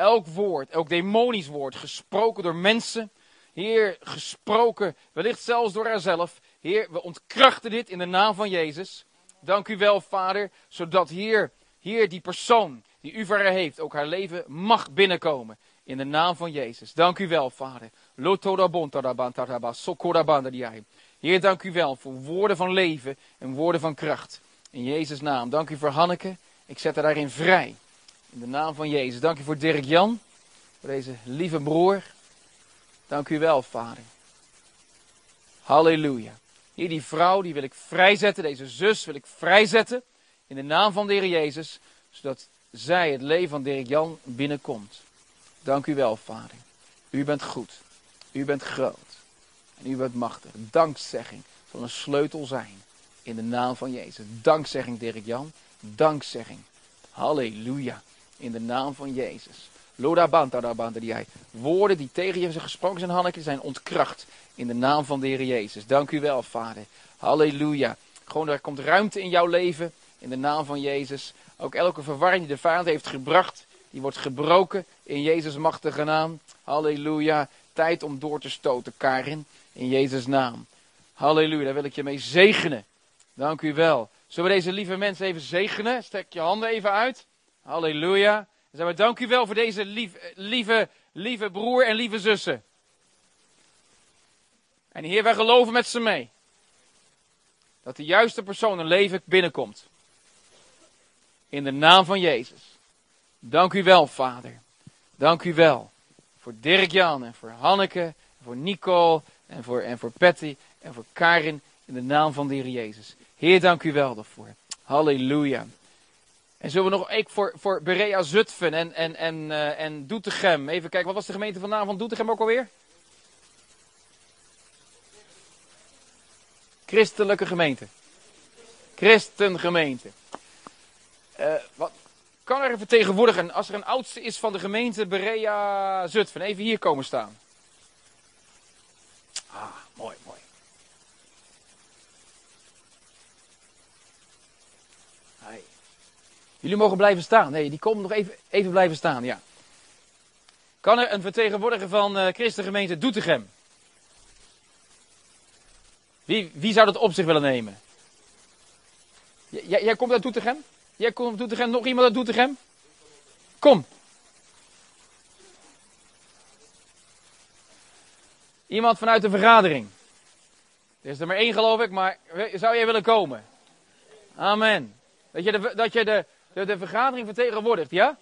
[SPEAKER 2] elk woord, elk demonisch woord, gesproken door mensen. Heer, gesproken, wellicht zelfs door haarzelf. Heer, we ontkrachten dit in de naam van Jezus. Dank u wel, Vader, zodat hier, hier die persoon die u heeft, ook haar leven mag binnenkomen. In de naam van Jezus. Dank u wel, Vader. Heer, dank u wel voor woorden van leven en woorden van kracht. In Jezus' naam. Dank u voor Hanneke. Ik zet haar daarin vrij. In de naam van Jezus. Dank u voor Dirk Jan. Voor deze lieve broer. Dank u wel, Vader. Halleluja. Hier die vrouw, die wil ik vrijzetten. Deze zus wil ik vrijzetten. In de naam van de Heer Jezus. Zodat zij het leven van Dirk Jan binnenkomt. Dank u wel, Vader. U bent goed. U bent groot. En u bent machtig. Dankzegging zal een sleutel zijn. In de naam van Jezus. Dankzegging, Dirk Jan. Dankzegging. Halleluja. In de naam van Jezus. Loda banta banta die Woorden die tegen je zijn gesproken zijn, Hanneke, zijn ontkracht. In de naam van de Heer Jezus. Dank u wel, Vader. Halleluja. Gewoon, er komt ruimte in jouw leven. In de naam van Jezus. Ook elke verwarring die de vijand heeft gebracht, die wordt gebroken in Jezus' machtige naam. Halleluja. Tijd om door te stoten, Karin. In Jezus' naam. Halleluja. Daar wil ik je mee zegenen. Dank u wel. Zullen we deze lieve mensen even zegenen? Strek je handen even uit. Halleluja. Dan we dank u wel voor deze lief, lieve, lieve broer en lieve zussen. En Heer, wij geloven met ze mee. Dat de juiste persoon een leven binnenkomt. In de naam van Jezus. Dank u wel, Vader. Dank u wel. Voor Dirk-Jan en voor Hanneke, voor Nicole en voor, en voor Patty en voor Karin. In de naam van de Heer Jezus. Heer, dank u wel daarvoor. Halleluja. En zullen we nog ik voor, voor Berea Zutphen en, en, en, uh, en Doetinchem. Even kijken, wat was de gemeente van naam van Doetinchem ook alweer? Christelijke gemeente. Christengemeente. Uh, wat, kan er een vertegenwoordiger, als er een oudste is van de gemeente Berea Zutphen, even hier komen staan? Ah, mooi, mooi. Jullie mogen blijven staan. Nee, die komen nog even, even blijven staan, ja. Kan er een vertegenwoordiger van uh, Christengemeente Doetinchem? Wie, wie zou dat op zich willen nemen? jij komt uit Doetinchem? Jij komt uit Doetinchem? Nog iemand uit Doetinchem? Kom. Iemand vanuit de vergadering. Er is er maar één geloof ik, maar zou jij willen komen? Amen. Dat je de, dat je de, de, de vergadering vertegenwoordigt, ja?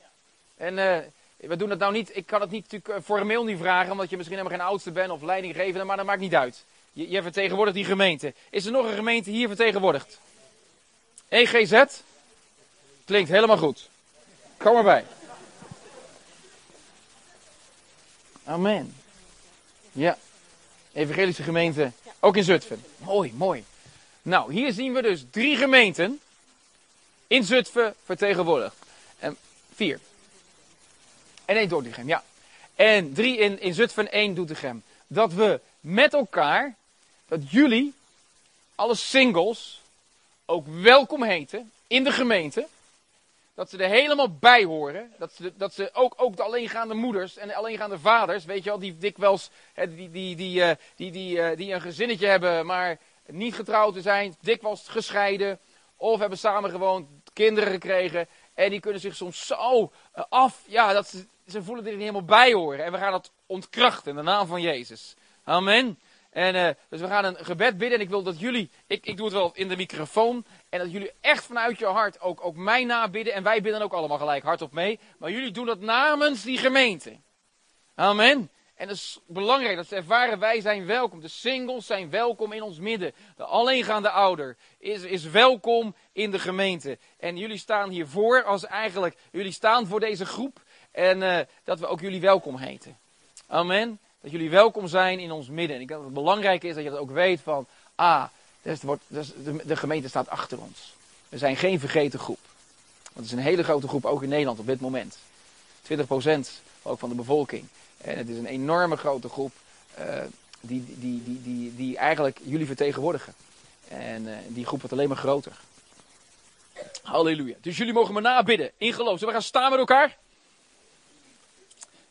[SPEAKER 2] En uh, we doen dat nou niet, ik kan het niet natuurlijk formeel niet vragen, omdat je misschien helemaal geen oudste bent of leidinggevende, maar dat maakt niet uit. Je, je vertegenwoordigt die gemeente. Is er nog een gemeente hier vertegenwoordigd? EGZ? Klinkt helemaal goed. Kom erbij. Amen. Ja. Evangelische gemeente. Ook in Zutphen. Mooi, mooi. Nou, hier zien we dus drie gemeenten in Zutphen vertegenwoordigd. En vier. En één Doetinchem, ja. En drie in, in Zutphen, één Doetinchem. Dat we met elkaar, dat jullie, alle singles, ook welkom heten in de gemeente. Dat ze er helemaal bij horen. Dat ze, dat ze ook, ook de alleengaande moeders en de alleengaande vaders, weet je wel, die dikwijls hè, die, die, die, uh, die, die, uh, die een gezinnetje hebben, maar niet getrouwd te zijn, dikwijls gescheiden, of hebben samen gewoond, kinderen gekregen. En die kunnen zich soms zo uh, af, ja, dat ze, ze voelen er niet helemaal bij horen. En we gaan dat ontkrachten in de naam van Jezus. Amen. En uh, dus we gaan een gebed bidden. En ik wil dat jullie, ik, ik doe het wel in de microfoon. En dat jullie echt vanuit je hart ook, ook mij nabidden. En wij bidden ook allemaal gelijk hardop mee. Maar jullie doen dat namens die gemeente. Amen. En het is belangrijk dat ze ervaren, wij zijn welkom. De singles zijn welkom in ons midden. De alleengaande ouder is, is welkom in de gemeente. En jullie staan hiervoor als eigenlijk, jullie staan voor deze groep. En uh, dat we ook jullie welkom heten. Amen. Dat jullie welkom zijn in ons midden. En ik denk dat het belangrijk is dat je dat ook weet van, ah, dus wordt, dus de, gemeente staat achter ons. We zijn geen vergeten groep. Want het is een hele grote groep, ook in Nederland op dit moment. 20% ook van de bevolking. En het is een enorme grote groep uh, die, die, die, die, die eigenlijk jullie vertegenwoordigen. En uh, die groep wordt alleen maar groter. Halleluja. Dus jullie mogen me nabidden in geloof. Zullen we gaan staan met elkaar?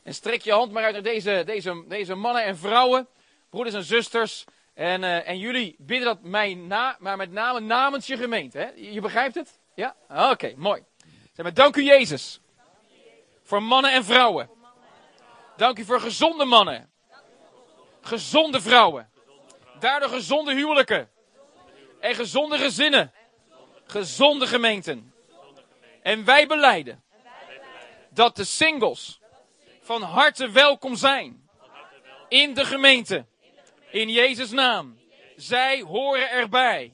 [SPEAKER 2] En strek je hand maar uit naar deze, deze, deze mannen en vrouwen, broeders en zusters. En, uh, en jullie bidden dat mij na, maar met name namens je gemeente. Hè? Je, begrijpt het? Ja? Oké, okay, mooi. Zeg maar, dank u Jezus. Voor mannen en vrouwen. Dank u voor gezonde mannen. Gezonde vrouwen. Daardoor gezonde huwelijken. En gezonde gezinnen. gezonde gemeenten. En wij beleiden dat de singles van harte welkom zijn in de gemeente. In Jezus' naam. Zij horen erbij.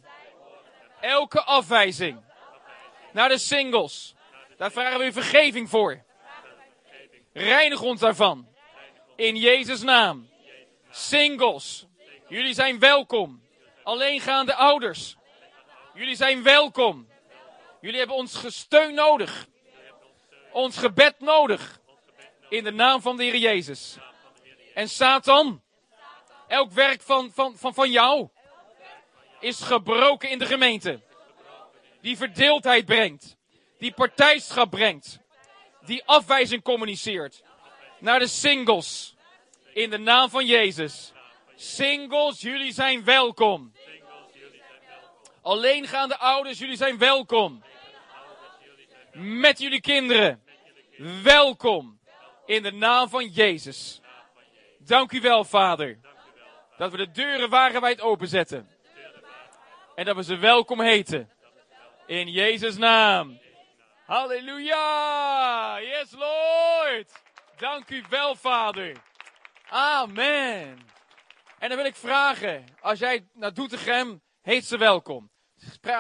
[SPEAKER 2] Elke afwijzing naar de singles. Daar vragen we u vergeving voor. Reinig ons daarvan. In Jezus' naam. Singles. Jullie zijn welkom. Alleengaande ouders. Jullie zijn welkom. Jullie hebben ons gesteun nodig. Ons gebed nodig. In de naam van de Heer Jezus. En Satan, elk werk van, van, van, van jou is gebroken in de gemeente. Die verdeeldheid brengt. Die partijschap brengt. Die afwijzing communiceert. Naar de singles. In de naam van Jezus. Singles, jullie zijn welkom. Alleengaande ouders, jullie zijn welkom. Met jullie kinderen. Welkom. In de naam van Jezus. Dank u wel, Vader. Dat we de deuren wagenwijd openzetten. En dat we ze welkom heten. In Jezus' naam. Halleluja. Yes, Lord. Dank u wel, Vader. Amen. En dan wil ik vragen, als jij naar Doetinchem, heet ze welkom.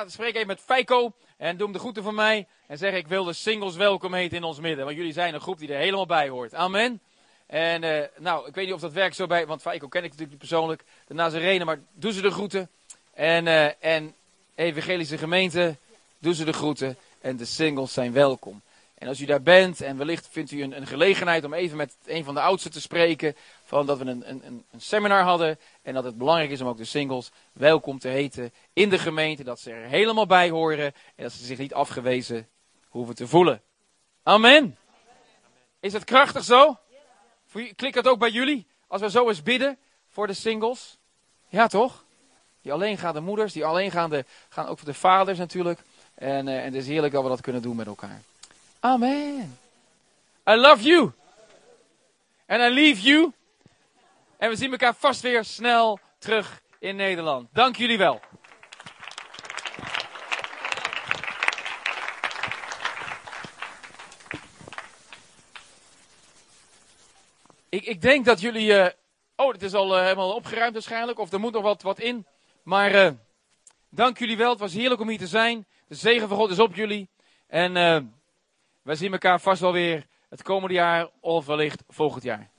[SPEAKER 2] Spreek even met Feiko en doe hem de groeten van mij. En zeg ik wil de singles welkom heten in ons midden. Want jullie zijn een groep die er helemaal bij hoort. Amen. En uh, nou, ik weet niet of dat werkt zo bij, want Feiko ken ik natuurlijk persoonlijk. De Nazarene, maar doe ze de groeten. En, uh, en evangelische gemeente, doe ze de groeten. En de singles zijn welkom. En als u daar bent en wellicht vindt u een, een gelegenheid om even met een van de oudsten te spreken. Van dat we een, een, een, seminar hadden. En dat het belangrijk is om ook de singles welkom te heten in de gemeente. Dat ze er helemaal bij horen. En dat ze zich niet afgewezen hoeven te voelen. Amen. Is dat krachtig zo? Klikt dat ook bij jullie? Als we zo eens bidden voor de singles? Ja, toch? Die alleengaande moeders, die alleengaande, gaan ook voor de vaders natuurlijk. En, uh, en het is heerlijk dat we dat kunnen doen met elkaar. Amen. I love you. And I leave you. En we zien elkaar vast weer snel terug in Nederland. Dank jullie wel. Ik, ik denk dat jullie. Uh, oh, het is al uh, helemaal opgeruimd waarschijnlijk. Of er moet nog wat, wat in. Maar uh, dank jullie wel. Het was heerlijk om hier te zijn. De zegen van God is op jullie. En wij zien elkaar vast wel weer het komende jaar of wellicht volgend jaar.